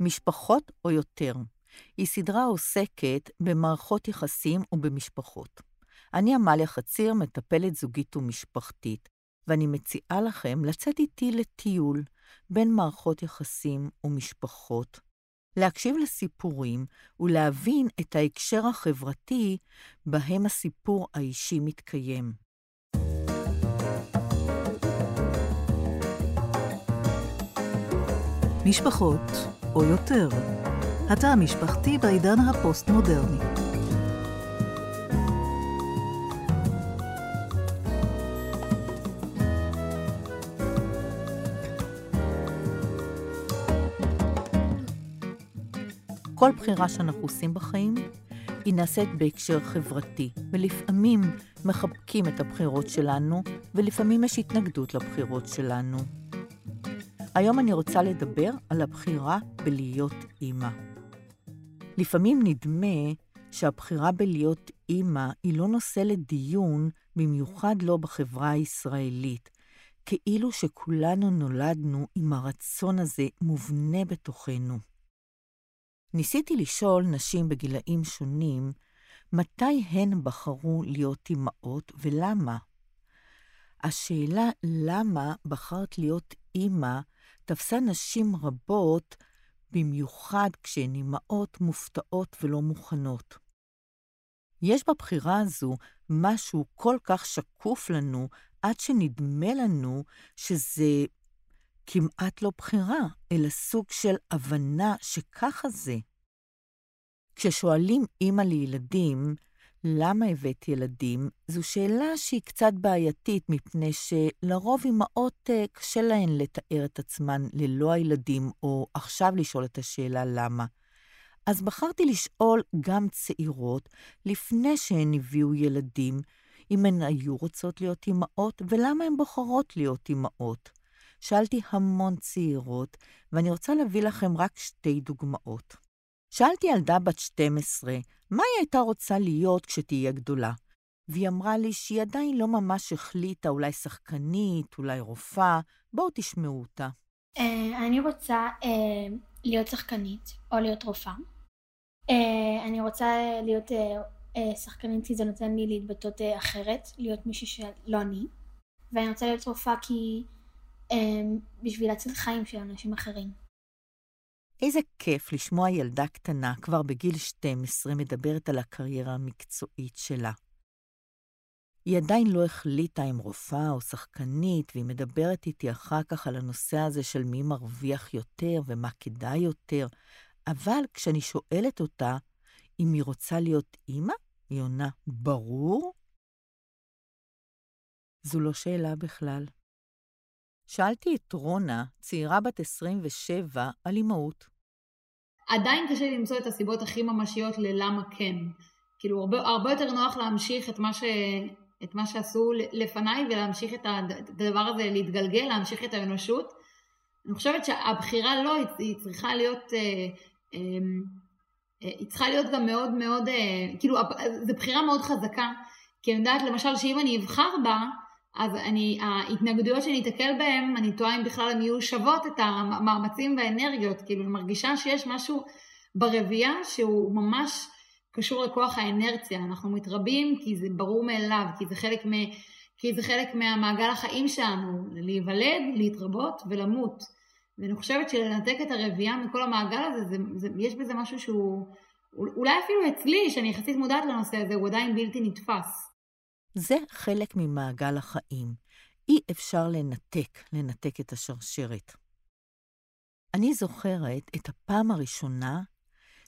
משפחות או יותר. היא סדרה העוסקת במערכות יחסים ובמשפחות. אני עמליה חציר, מטפלת זוגית ומשפחתית, ואני מציעה לכם לצאת איתי לטיול בין מערכות יחסים ומשפחות, להקשיב לסיפורים ולהבין את ההקשר החברתי בהם הסיפור האישי מתקיים. משפחות או יותר. התא המשפחתי בעידן הפוסט-מודרני. כל בחירה שאנחנו עושים בחיים, היא נעשית בהקשר חברתי, ולפעמים מחבקים את הבחירות שלנו, ולפעמים יש התנגדות לבחירות שלנו. היום אני רוצה לדבר על הבחירה בלהיות אימא. לפעמים נדמה שהבחירה בלהיות אימא היא לא נושא לדיון, במיוחד לא בחברה הישראלית, כאילו שכולנו נולדנו עם הרצון הזה מובנה בתוכנו. ניסיתי לשאול נשים בגילאים שונים, מתי הן בחרו להיות אימהות ולמה? השאלה למה בחרת להיות אימא תפסה נשים רבות, במיוחד כשהן אימהות מופתעות ולא מוכנות. יש בבחירה הזו משהו כל כך שקוף לנו, עד שנדמה לנו שזה כמעט לא בחירה, אלא סוג של הבנה שככה זה. כששואלים אימא לילדים, למה הבאת ילדים? זו שאלה שהיא קצת בעייתית, מפני שלרוב אמהות אה, קשה להן לתאר את עצמן ללא הילדים, או עכשיו לשאול את השאלה למה. אז בחרתי לשאול גם צעירות, לפני שהן הביאו ילדים, אם הן היו רוצות להיות אמהות, ולמה הן בוחרות להיות אמהות. שאלתי המון צעירות, ואני רוצה להביא לכם רק שתי דוגמאות. שאלתי ילדה בת 12, מה היא הייתה רוצה להיות כשתהיה גדולה? והיא אמרה לי שהיא עדיין לא ממש החליטה, אולי שחקנית, אולי רופאה. בואו תשמעו אותה. Uh, אני רוצה uh, להיות שחקנית או להיות רופאה. Uh, אני רוצה להיות שחקנית כי זה נותן לי להתבטאות uh, אחרת, להיות מישהי שלא אני. ואני רוצה להיות רופאה כי בשביל להציל חיים של אנשים אחרים. איזה כיף לשמוע ילדה קטנה, כבר בגיל 12, מדברת על הקריירה המקצועית שלה. היא עדיין לא החליטה אם רופאה או שחקנית, והיא מדברת איתי אחר כך על הנושא הזה של מי מרוויח יותר ומה כדאי יותר, אבל כשאני שואלת אותה אם היא רוצה להיות אימא, היא עונה, ברור. זו לא שאלה בכלל. שאלתי את רונה, צעירה בת 27, על אימהות. עדיין קשה למצוא את הסיבות הכי ממשיות ללמה כן. כאילו, הרבה, הרבה יותר נוח להמשיך את מה, ש, את מה שעשו לפניי ולהמשיך את הדבר הזה להתגלגל, להמשיך את האנושות. אני חושבת שהבחירה לא, היא צריכה להיות, אה, אה, אה, היא צריכה להיות גם מאוד מאוד, כאילו, זו בחירה מאוד חזקה. כי אני יודעת למשל שאם אני אבחר בה, אז אני, ההתנגדויות שאני אתקל בהן, אני תוהה אם בכלל הן יהיו שוות את המאמצים והאנרגיות, כאילו אני מרגישה שיש משהו ברבייה שהוא ממש קשור לכוח האנרציה, אנחנו מתרבים כי זה ברור מאליו, כי זה חלק, מ, כי זה חלק מהמעגל החיים שלנו, להיוולד, להתרבות ולמות. ואני חושבת שלנתק את הרבייה מכל המעגל הזה, זה, זה, יש בזה משהו שהוא, אולי אפילו אצלי, שאני יחסית מודעת לנושא הזה, הוא עדיין בלתי נתפס. זה חלק ממעגל החיים. אי אפשר לנתק, לנתק את השרשרת. אני זוכרת את הפעם הראשונה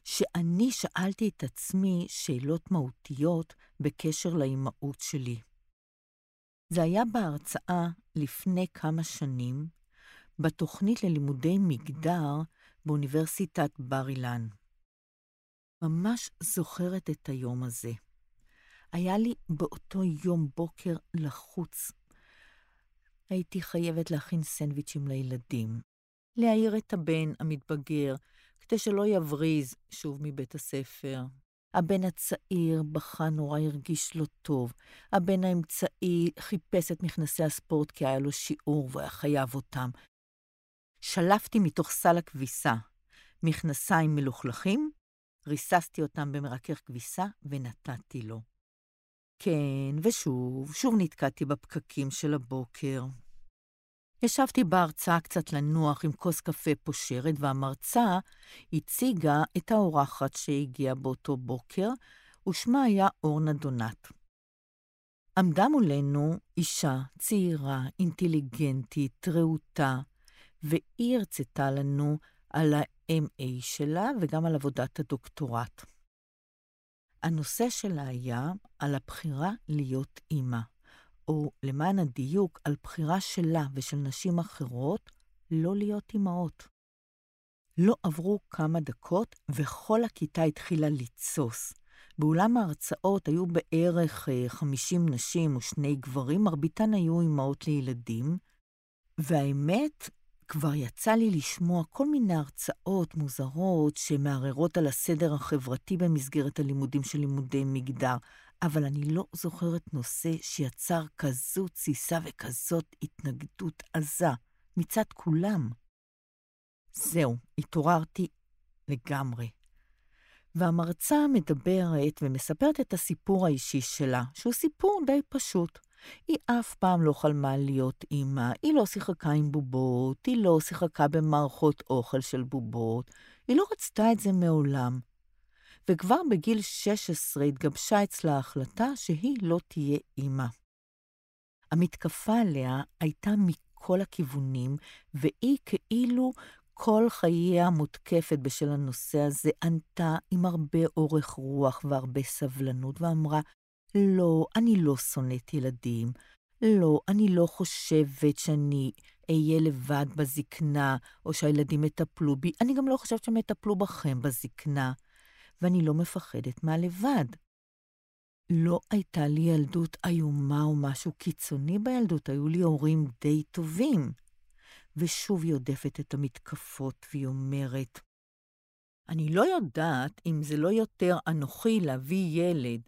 שאני שאלתי את עצמי שאלות מהותיות בקשר לאימהות שלי. זה היה בהרצאה לפני כמה שנים, בתוכנית ללימודי מגדר באוניברסיטת בר אילן. ממש זוכרת את היום הזה. היה לי באותו יום בוקר לחוץ. הייתי חייבת להכין סנדוויצ'ים לילדים, להעיר את הבן המתבגר, כדי שלא יבריז שוב מבית הספר. הבן הצעיר בכה נורא הרגיש לא טוב. הבן האמצעי חיפש את מכנסי הספורט כי היה לו שיעור והוא היה חייב אותם. שלפתי מתוך סל הכביסה מכנסיים מלוכלכים, ריססתי אותם במרכך כביסה ונתתי לו. כן, ושוב, שוב נתקעתי בפקקים של הבוקר. ישבתי בהרצאה קצת לנוח עם כוס קפה פושרת, והמרצה הציגה את האורחת שהגיעה באותו בוקר, ושמה היה אורנה דונת. עמדה מולנו אישה צעירה, אינטליגנטית, רהוטה, והיא הרצתה לנו על ה-MA שלה וגם על עבודת הדוקטורט. הנושא שלה היה על הבחירה להיות אימא, או למען הדיוק, על בחירה שלה ושל נשים אחרות לא להיות אימהות. לא עברו כמה דקות וכל הכיתה התחילה לתסוס. באולם ההרצאות היו בערך 50 אה, נשים ושני גברים, מרביתן היו אימהות לילדים, והאמת, כבר יצא לי לשמוע כל מיני הרצאות מוזרות שמערערות על הסדר החברתי במסגרת הלימודים של לימודי מגדר, אבל אני לא זוכרת נושא שיצר כזו תסיסה וכזאת התנגדות עזה מצד כולם. זהו, התעוררתי לגמרי. והמרצה מדברת ומספרת את הסיפור האישי שלה, שהוא סיפור די פשוט. היא אף פעם לא חלמה להיות אימא, היא לא שיחקה עם בובות, היא לא שיחקה במערכות אוכל של בובות, היא לא רצתה את זה מעולם. וכבר בגיל 16 התגבשה אצלה ההחלטה שהיא לא תהיה אימא. המתקפה עליה הייתה מכל הכיוונים, והיא כאילו כל חייה מותקפת בשל הנושא הזה, ענתה עם הרבה אורך רוח והרבה סבלנות, ואמרה, לא, אני לא שונאת ילדים. לא, אני לא חושבת שאני אהיה לבד בזקנה, או שהילדים יטפלו בי. אני גם לא חושבת שהם יטפלו בכם בזקנה. ואני לא מפחדת מהלבד. לא הייתה לי ילדות איומה או משהו קיצוני בילדות, היו לי הורים די טובים. ושוב היא עודפת את המתקפות, והיא אומרת, אני לא יודעת אם זה לא יותר אנוכי להביא ילד,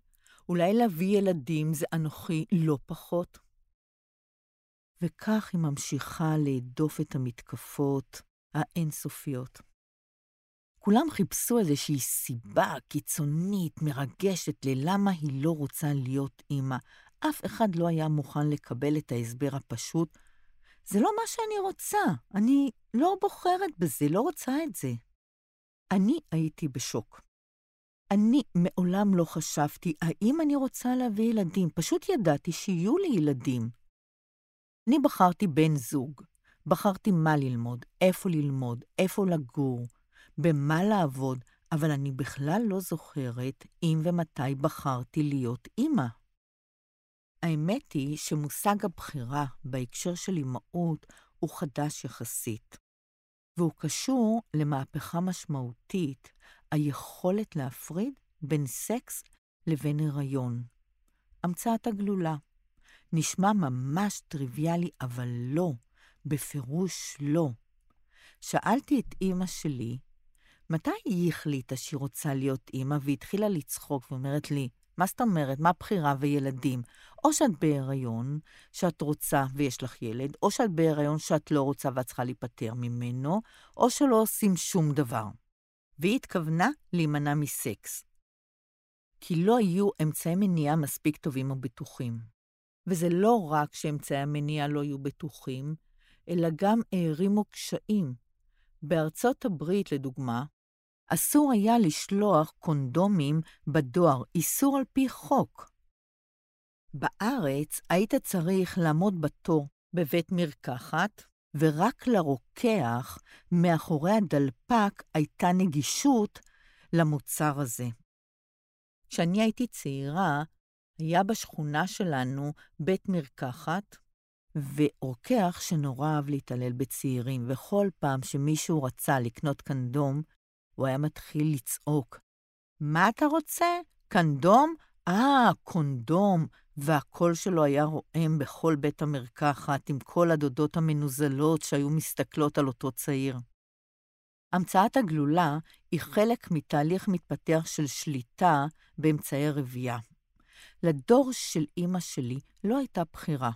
אולי להביא ילדים זה אנוכי לא פחות. וכך היא ממשיכה להדוף את המתקפות האינסופיות. כולם חיפשו איזושהי סיבה קיצונית, מרגשת, ללמה היא לא רוצה להיות אימא. אף אחד לא היה מוכן לקבל את ההסבר הפשוט. זה לא מה שאני רוצה, אני לא בוחרת בזה, לא רוצה את זה. אני הייתי בשוק. אני מעולם לא חשבתי האם אני רוצה להביא ילדים, פשוט ידעתי שיהיו לי ילדים. אני בחרתי בן זוג, בחרתי מה ללמוד, איפה ללמוד, איפה לגור, במה לעבוד, אבל אני בכלל לא זוכרת אם ומתי בחרתי להיות אימא. האמת היא שמושג הבחירה בהקשר של אימהות הוא חדש יחסית, והוא קשור למהפכה משמעותית, היכולת להפריד בין סקס לבין הריון. המצאת הגלולה. נשמע ממש טריוויאלי, אבל לא, בפירוש לא. שאלתי את אימא שלי מתי היא החליטה שהיא רוצה להיות אימא והתחילה לצחוק ואומרת לי, מה זאת אומרת? מה בחירה וילדים? או שאת בהיריון, שאת רוצה ויש לך ילד, או שאת בהיריון שאת לא רוצה ואת צריכה להיפטר ממנו, או שלא עושים שום דבר. והיא התכוונה להימנע מסקס. כי לא היו אמצעי מניעה מספיק טובים ובטוחים. וזה לא רק שאמצעי המניעה לא היו בטוחים, אלא גם הערימו קשיים. בארצות הברית, לדוגמה, אסור היה לשלוח קונדומים בדואר, איסור על פי חוק. בארץ היית צריך לעמוד בתור בבית מרקחת, ורק לרוקח מאחורי הדלפק הייתה נגישות למוצר הזה. כשאני הייתי צעירה, היה בשכונה שלנו בית מרקחת, ורוקח שנורא אהב להתעלל בצעירים, וכל פעם שמישהו רצה לקנות קנדום, הוא היה מתחיל לצעוק. מה אתה רוצה? קנדום? אה, קונדום. והקול שלו היה רועם בכל בית המרקחת, עם כל הדודות המנוזלות שהיו מסתכלות על אותו צעיר. המצאת הגלולה היא חלק מתהליך מתפתח של שליטה באמצעי רבייה. לדור של אימא שלי לא הייתה בחירה.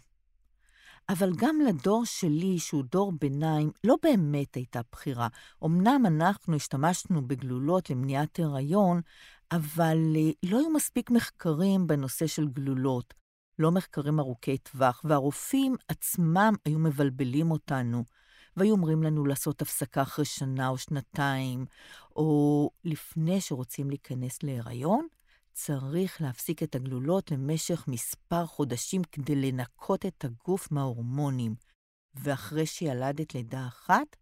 אבל גם לדור שלי, שהוא דור ביניים, לא באמת הייתה בחירה. אמנם אנחנו השתמשנו בגלולות למניעת הריון, אבל אה, לא היו מספיק מחקרים בנושא של גלולות, לא מחקרים ארוכי טווח, והרופאים עצמם היו מבלבלים אותנו, והיו אומרים לנו לעשות הפסקה אחרי שנה או שנתיים, או לפני שרוצים להיכנס להיריון, צריך להפסיק את הגלולות למשך מספר חודשים כדי לנקות את הגוף מההורמונים. ואחרי שילדת לידה אחת,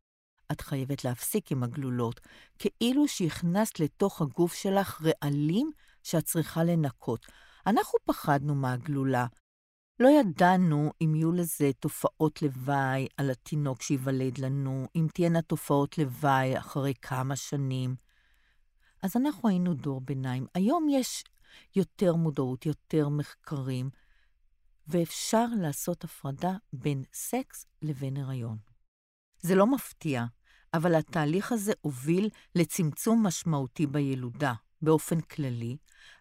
את חייבת להפסיק עם הגלולות, כאילו שהכנסת לתוך הגוף שלך רעלים שאת צריכה לנקות. אנחנו פחדנו מהגלולה. לא ידענו אם יהיו לזה תופעות לוואי על התינוק שייוולד לנו, אם תהיינה תופעות לוואי אחרי כמה שנים. אז אנחנו היינו דור ביניים. היום יש יותר מודעות, יותר מחקרים, ואפשר לעשות הפרדה בין סקס לבין הריון. זה לא מפתיע, אבל התהליך הזה הוביל לצמצום משמעותי בילודה, באופן כללי,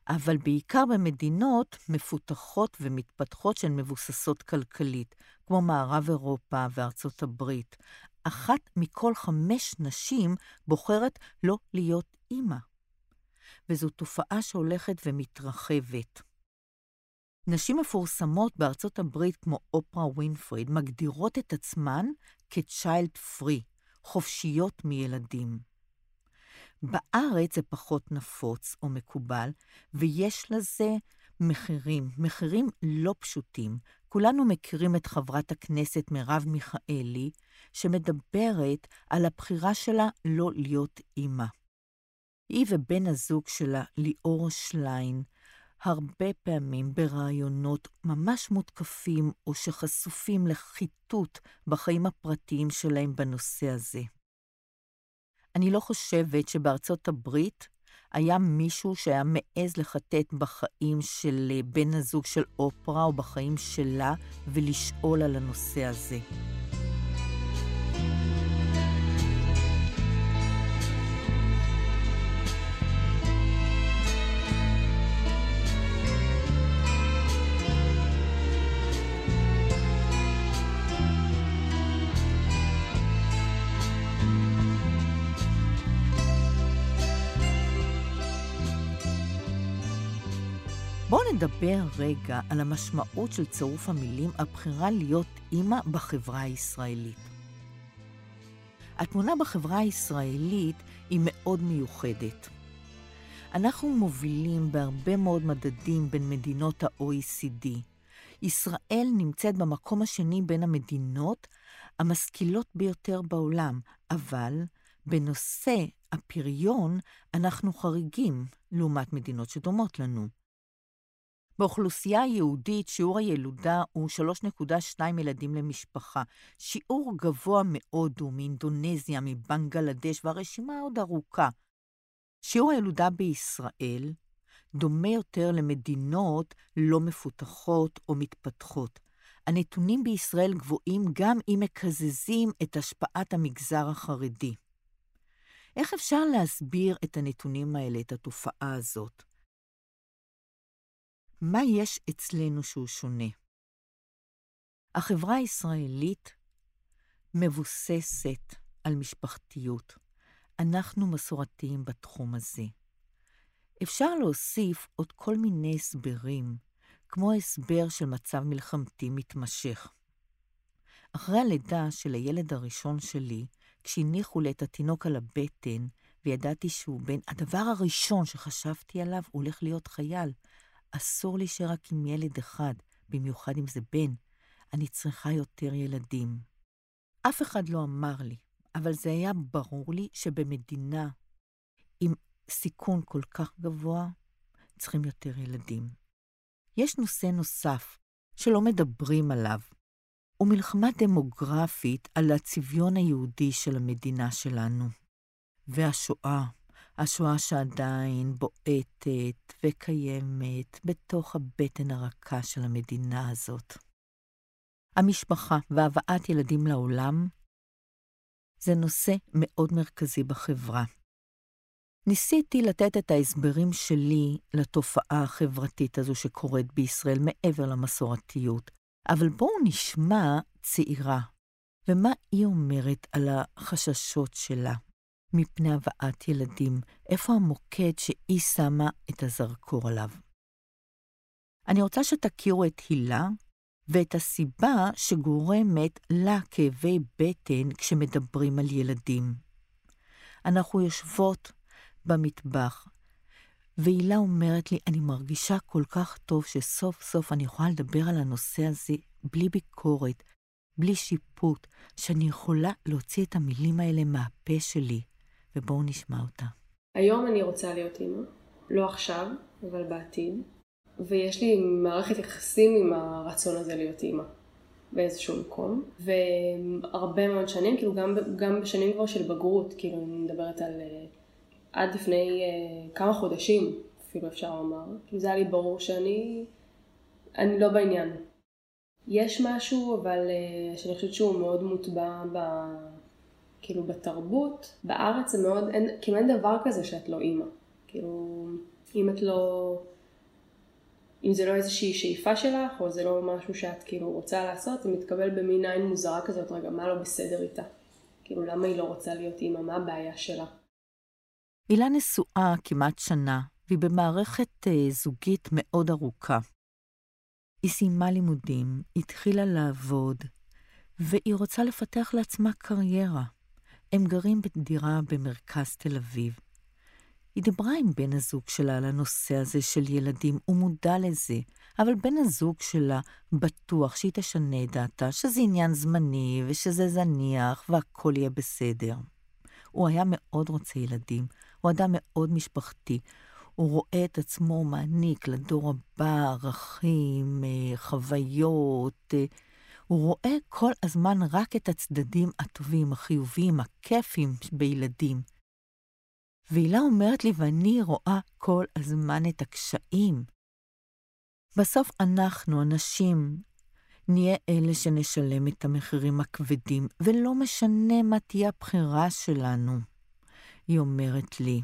אבל בעיקר במדינות מפותחות ומתפתחות שהן מבוססות כלכלית, כמו מערב אירופה וארצות הברית. אחת מכל חמש נשים בוחרת לא להיות אימא. וזו תופעה שהולכת ומתרחבת. נשים מפורסמות בארצות הברית כמו אופרה ווינפריד מגדירות את עצמן כ-child free, חופשיות מילדים. בארץ זה פחות נפוץ או מקובל, ויש לזה מחירים, מחירים לא פשוטים. כולנו מכירים את חברת הכנסת מרב מיכאלי, שמדברת על הבחירה שלה לא להיות אימא. היא ובן הזוג שלה, ליאור שליין, הרבה פעמים ברעיונות ממש מותקפים או שחשופים לחיטוט בחיים הפרטיים שלהם בנושא הזה. אני לא חושבת שבארצות הברית היה מישהו שהיה מעז לחטט בחיים של בן הזוג של אופרה או בחיים שלה ולשאול על הנושא הזה. בואו נדבר רגע על המשמעות של צירוף המילים הבחירה להיות אימא בחברה הישראלית. התמונה בחברה הישראלית היא מאוד מיוחדת. אנחנו מובילים בהרבה מאוד מדדים בין מדינות ה-OECD. ישראל נמצאת במקום השני בין המדינות המשכילות ביותר בעולם, אבל בנושא הפריון אנחנו חריגים לעומת מדינות שדומות לנו. באוכלוסייה היהודית שיעור הילודה הוא 3.2 ילדים למשפחה. שיעור גבוה מאוד הוא מאינדונזיה, מבנגלדש, והרשימה עוד ארוכה. שיעור הילודה בישראל דומה יותר למדינות לא מפותחות או מתפתחות. הנתונים בישראל גבוהים גם אם מקזזים את השפעת המגזר החרדי. איך אפשר להסביר את הנתונים האלה, את התופעה הזאת? מה יש אצלנו שהוא שונה? החברה הישראלית מבוססת על משפחתיות. אנחנו מסורתיים בתחום הזה. אפשר להוסיף עוד כל מיני הסברים, כמו הסבר של מצב מלחמתי מתמשך. אחרי הלידה של הילד הראשון שלי, כשהניחו לי את התינוק על הבטן, וידעתי שהוא בן, הדבר הראשון שחשבתי עליו, הולך להיות חייל. אסור להישאר רק עם ילד אחד, במיוחד אם זה בן. אני צריכה יותר ילדים. אף אחד לא אמר לי, אבל זה היה ברור לי שבמדינה עם סיכון כל כך גבוה, צריכים יותר ילדים. יש נושא נוסף שלא מדברים עליו, הוא מלחמה דמוגרפית על הצביון היהודי של המדינה שלנו. והשואה, השואה שעדיין בועטת וקיימת בתוך הבטן הרכה של המדינה הזאת. המשפחה והבאת ילדים לעולם זה נושא מאוד מרכזי בחברה. ניסיתי לתת את ההסברים שלי לתופעה החברתית הזו שקורית בישראל מעבר למסורתיות, אבל בואו נשמע צעירה, ומה היא אומרת על החששות שלה מפני הבאת ילדים? איפה המוקד שהיא שמה את הזרקור עליו? אני רוצה שתכירו את הילה ואת הסיבה שגורמת לה כאבי בטן כשמדברים על ילדים. אנחנו יושבות במטבח, והילה אומרת לי, אני מרגישה כל כך טוב שסוף סוף אני יכולה לדבר על הנושא הזה בלי ביקורת, בלי שיפוט, שאני יכולה להוציא את המילים האלה מהפה שלי. ובואו נשמע אותה. היום אני רוצה להיות אימא, לא עכשיו, אבל בעתיד, ויש לי מערכת יחסים עם הרצון הזה להיות אימא באיזשהו מקום, והרבה מאוד שנים, כאילו גם, גם בשנים כבר של בגרות, כאילו אני מדברת על אה, עד לפני uh, כמה חודשים, אפילו אפשר לומר, כאילו זה היה לי ברור שאני אני לא בעניין. יש משהו, אבל uh, שאני חושבת שהוא מאוד מוטבע ב... כאילו בתרבות, בארץ זה מאוד, אין, כאילו אין דבר כזה שאת לא אימא. כאילו, אם את לא, אם זה לא איזושהי שאיפה שלך, או זה לא משהו שאת כאילו רוצה לעשות, זה מתקבל במין עין מוזרה כזאת, רגע, מה לא בסדר איתה? כאילו, למה היא לא רוצה להיות אימא? מה הבעיה שלה? הילה נשואה כמעט שנה, והיא במערכת uh, זוגית מאוד ארוכה. היא סיימה לימודים, התחילה לעבוד, והיא רוצה לפתח לעצמה קריירה. הם גרים בדירה במרכז תל אביב. היא דיברה עם בן הזוג שלה על הנושא הזה של ילדים, הוא מודע לזה, אבל בן הזוג שלה בטוח שהיא תשנה את דעתה, שזה עניין זמני ושזה זניח והכל יהיה בסדר. הוא היה מאוד רוצה ילדים, הוא אדם מאוד משפחתי. הוא רואה את עצמו מעניק לדור הבא ערכים, אה, חוויות. הוא רואה כל הזמן רק את הצדדים הטובים, החיוביים, הכיפים בילדים. והילה אומרת לי, ואני רואה כל הזמן את הקשיים. בסוף אנחנו, הנשים, נהיה אלה שנשלם את המחירים הכבדים, ולא משנה מה תהיה הבחירה שלנו, היא אומרת לי.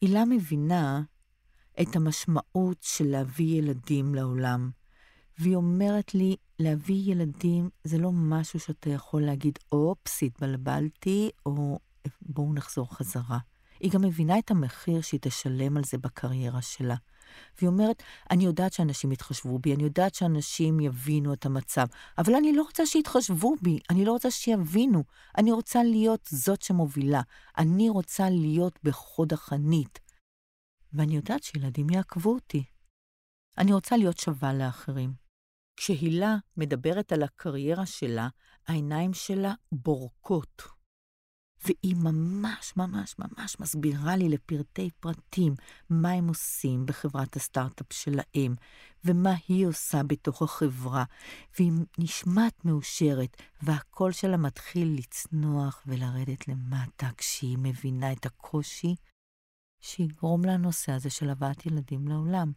הילה מבינה את המשמעות של להביא ילדים לעולם, והיא אומרת לי, להביא ילדים זה לא משהו שאתה יכול להגיד, אופס, התבלבלתי, או בואו נחזור חזרה. היא גם מבינה את המחיר שהיא תשלם על זה בקריירה שלה. והיא אומרת, אני יודעת שאנשים יתחשבו בי, אני יודעת שאנשים יבינו את המצב, אבל אני לא רוצה שיתחשבו בי, אני לא רוצה שיבינו. אני רוצה להיות זאת שמובילה. אני רוצה להיות בחוד החנית. ואני יודעת שילדים יעקבו אותי. אני רוצה להיות שווה לאחרים. כשהילה מדברת על הקריירה שלה, העיניים שלה בורקות. והיא ממש ממש ממש מסבירה לי לפרטי פרטים מה הם עושים בחברת הסטארט-אפ שלהם, ומה היא עושה בתוך החברה, והיא נשמעת מאושרת, והקול שלה מתחיל לצנוח ולרדת למטה כשהיא מבינה את הקושי שיגרום לנושא הזה של הבאת ילדים לעולם.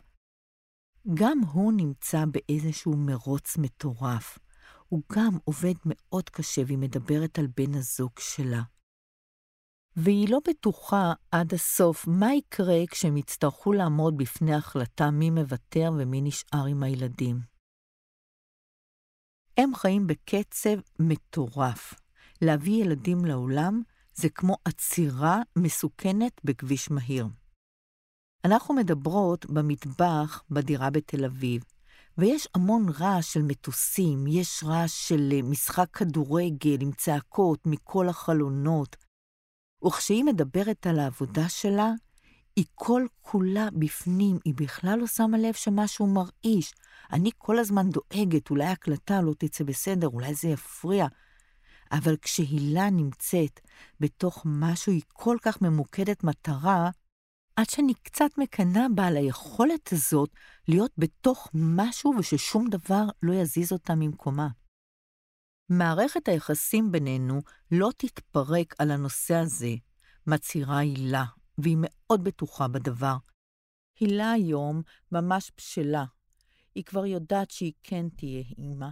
גם הוא נמצא באיזשהו מרוץ מטורף. הוא גם עובד מאוד קשה והיא מדברת על בן הזוג שלה. והיא לא בטוחה עד הסוף מה יקרה כשהם יצטרכו לעמוד בפני החלטה מי מוותר ומי נשאר עם הילדים. הם חיים בקצב מטורף. להביא ילדים לעולם זה כמו עצירה מסוכנת בכביש מהיר. אנחנו מדברות במטבח בדירה בתל אביב, ויש המון רעש של מטוסים, יש רעש של משחק כדורגל עם צעקות מכל החלונות, וכשהיא מדברת על העבודה שלה, היא כל כולה בפנים, היא בכלל לא שמה לב שמשהו מרעיש. אני כל הזמן דואגת, אולי הקלטה לא תצא בסדר, אולי זה יפריע. אבל כשהילה נמצאת בתוך משהו, היא כל כך ממוקדת מטרה, עד שאני קצת מקנאה בה על היכולת הזאת להיות בתוך משהו וששום דבר לא יזיז אותה ממקומה. מערכת היחסים בינינו לא תתפרק על הנושא הזה, מצהירה הילה, והיא מאוד בטוחה בדבר. הילה היום ממש בשלה. היא כבר יודעת שהיא כן תהיה אימא,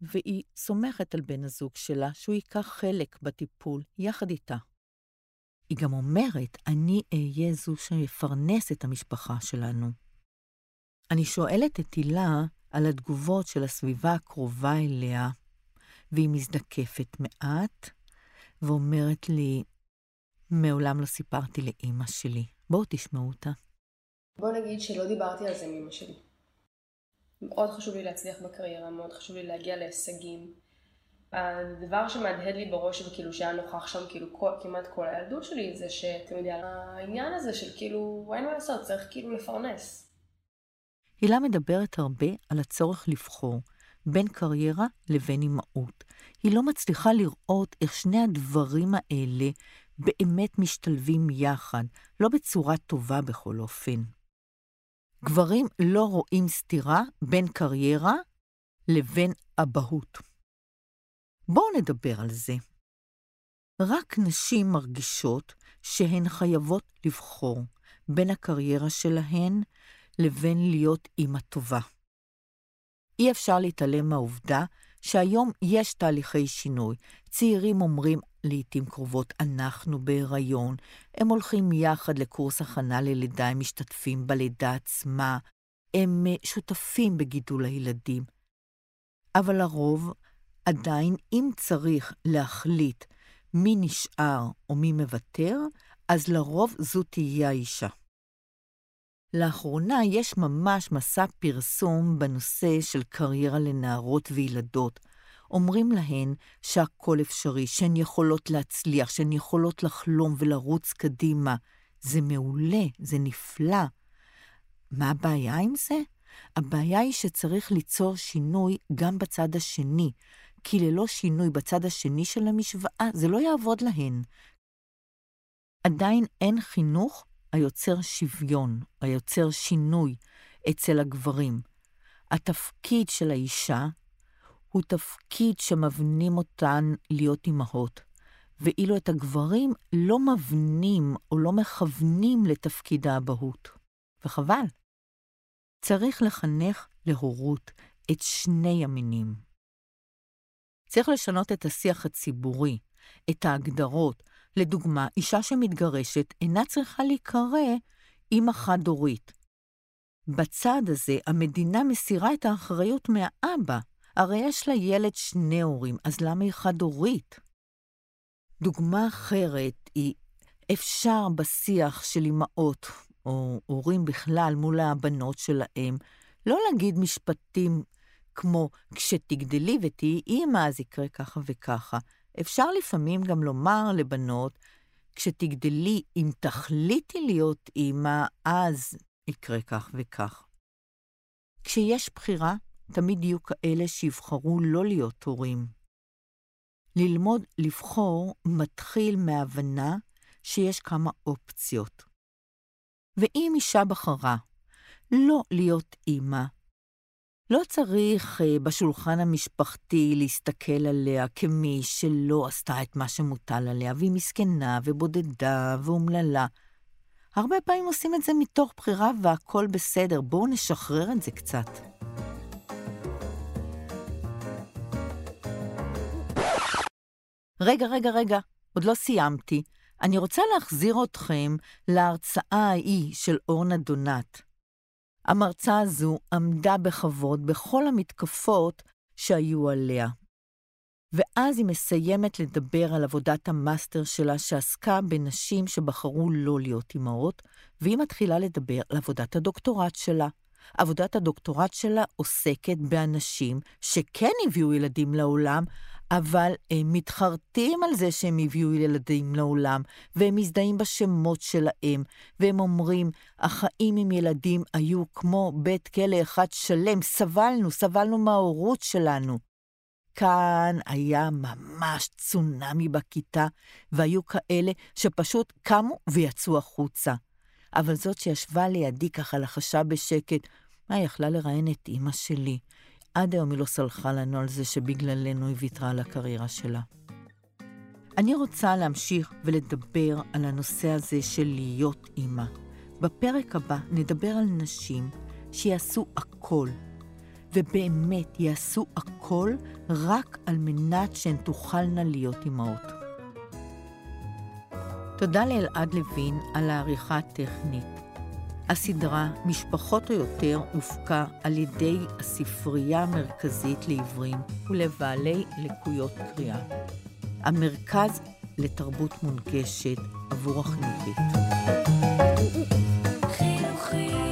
והיא סומכת על בן הזוג שלה שהוא ייקח חלק בטיפול יחד איתה. היא גם אומרת, אני אהיה זו שיפרנס את המשפחה שלנו. אני שואלת את הילה, על התגובות של הסביבה הקרובה אליה, והיא מזדקפת מעט, ואומרת לי, מעולם לא סיפרתי לאימא שלי. בואו תשמעו אותה. בוא נגיד שלא דיברתי על זה עם אמא שלי. מאוד חשוב לי להצליח בקריירה, מאוד חשוב לי להגיע להישגים. הדבר שמהדהד לי בראש וכאילו שהיה נוכח שם כאילו כל, כמעט כל הילדות שלי זה שאתם יודעים, העניין הזה של כאילו אין מה לעשות, צריך כאילו לפרנס. הילה מדברת הרבה על הצורך לבחור בין קריירה לבין אימהות. היא לא מצליחה לראות איך שני הדברים האלה באמת משתלבים יחד, לא בצורה טובה בכל אופן. גברים לא רואים סתירה בין קריירה לבין אבהות. בואו נדבר על זה. רק נשים מרגישות שהן חייבות לבחור בין הקריירה שלהן לבין להיות אימא טובה. אי אפשר להתעלם מהעובדה שהיום יש תהליכי שינוי. צעירים אומרים לעתים קרובות, אנחנו בהיריון, הם הולכים יחד לקורס הכנה ללידה, הם משתתפים בלידה עצמה, הם אה, שותפים בגידול הילדים. אבל לרוב, עדיין, אם צריך להחליט מי נשאר או מי מוותר, אז לרוב זו תהיה האישה. לאחרונה יש ממש מסע פרסום בנושא של קריירה לנערות וילדות. אומרים להן שהכל אפשרי, שהן יכולות להצליח, שהן יכולות לחלום ולרוץ קדימה. זה מעולה, זה נפלא. מה הבעיה עם זה? הבעיה היא שצריך ליצור שינוי גם בצד השני, כי ללא שינוי בצד השני של המשוואה, זה לא יעבוד להן. עדיין אין חינוך היוצר שוויון, היוצר שינוי אצל הגברים. התפקיד של האישה הוא תפקיד שמבנים אותן להיות אימהות, ואילו את הגברים לא מבנים או לא מכוונים לתפקיד האבהות. וחבל. צריך לחנך להורות את שני המינים. צריך לשנות את השיח הציבורי, את ההגדרות, לדוגמה, אישה שמתגרשת אינה צריכה להיקרא אימא חד-הורית. בצד הזה, המדינה מסירה את האחריות מהאבא. הרי יש לה ילד שני הורים, אז למה היא חד-הורית? דוגמה אחרת היא, אפשר בשיח של אמהות, או הורים בכלל, מול הבנות שלהם, לא להגיד משפטים כמו, כשתגדלי ותהיי אימא, אז יקרה ככה וככה. אפשר לפעמים גם לומר לבנות, כשתגדלי, אם תחליטי להיות אימא, אז יקרה כך וכך. כשיש בחירה, תמיד יהיו כאלה שיבחרו לא להיות הורים. ללמוד לבחור מתחיל מהבנה שיש כמה אופציות. ואם אישה בחרה לא להיות אימא, לא צריך uh, בשולחן המשפחתי להסתכל עליה כמי שלא עשתה את מה שמוטל עליה, והיא מסכנה ובודדה ואומללה. הרבה פעמים עושים את זה מתוך בחירה והכול בסדר, בואו נשחרר את זה קצת. רגע, רגע, רגע, עוד לא סיימתי. אני רוצה להחזיר אתכם להרצאה ההיא של אורנה דונת. המרצה הזו עמדה בכבוד בכל המתקפות שהיו עליה. ואז היא מסיימת לדבר על עבודת המאסטר שלה שעסקה בנשים שבחרו לא להיות אימהות, והיא מתחילה לדבר על עבודת הדוקטורט שלה. עבודת הדוקטורט שלה עוסקת באנשים שכן הביאו ילדים לעולם, אבל הם מתחרטים על זה שהם הביאו ילדים לעולם, והם מזדהים בשמות שלהם, והם אומרים, החיים עם ילדים היו כמו בית כלא אחד שלם, סבלנו, סבלנו מההורות שלנו. כאן היה ממש צונאמי בכיתה, והיו כאלה שפשוט קמו ויצאו החוצה. אבל זאת שישבה לידי ככה לחשה בשקט, מה, יכלה לראיין את אימא שלי. עד היום היא לא סלחה לנו על זה שבגללנו היא ויתרה על הקריירה שלה. אני רוצה להמשיך ולדבר על הנושא הזה של להיות אימא. בפרק הבא נדבר על נשים שיעשו הכל, ובאמת יעשו הכל רק על מנת שהן תוכלנה להיות אימהות. תודה לאלעד לוין על העריכה הטכנית. הסדרה "משפחות או יותר" הופקה על ידי הספרייה המרכזית לעיוורים ולבעלי לקויות קריאה. המרכז לתרבות מונגשת עבור החינוכית. חינוכית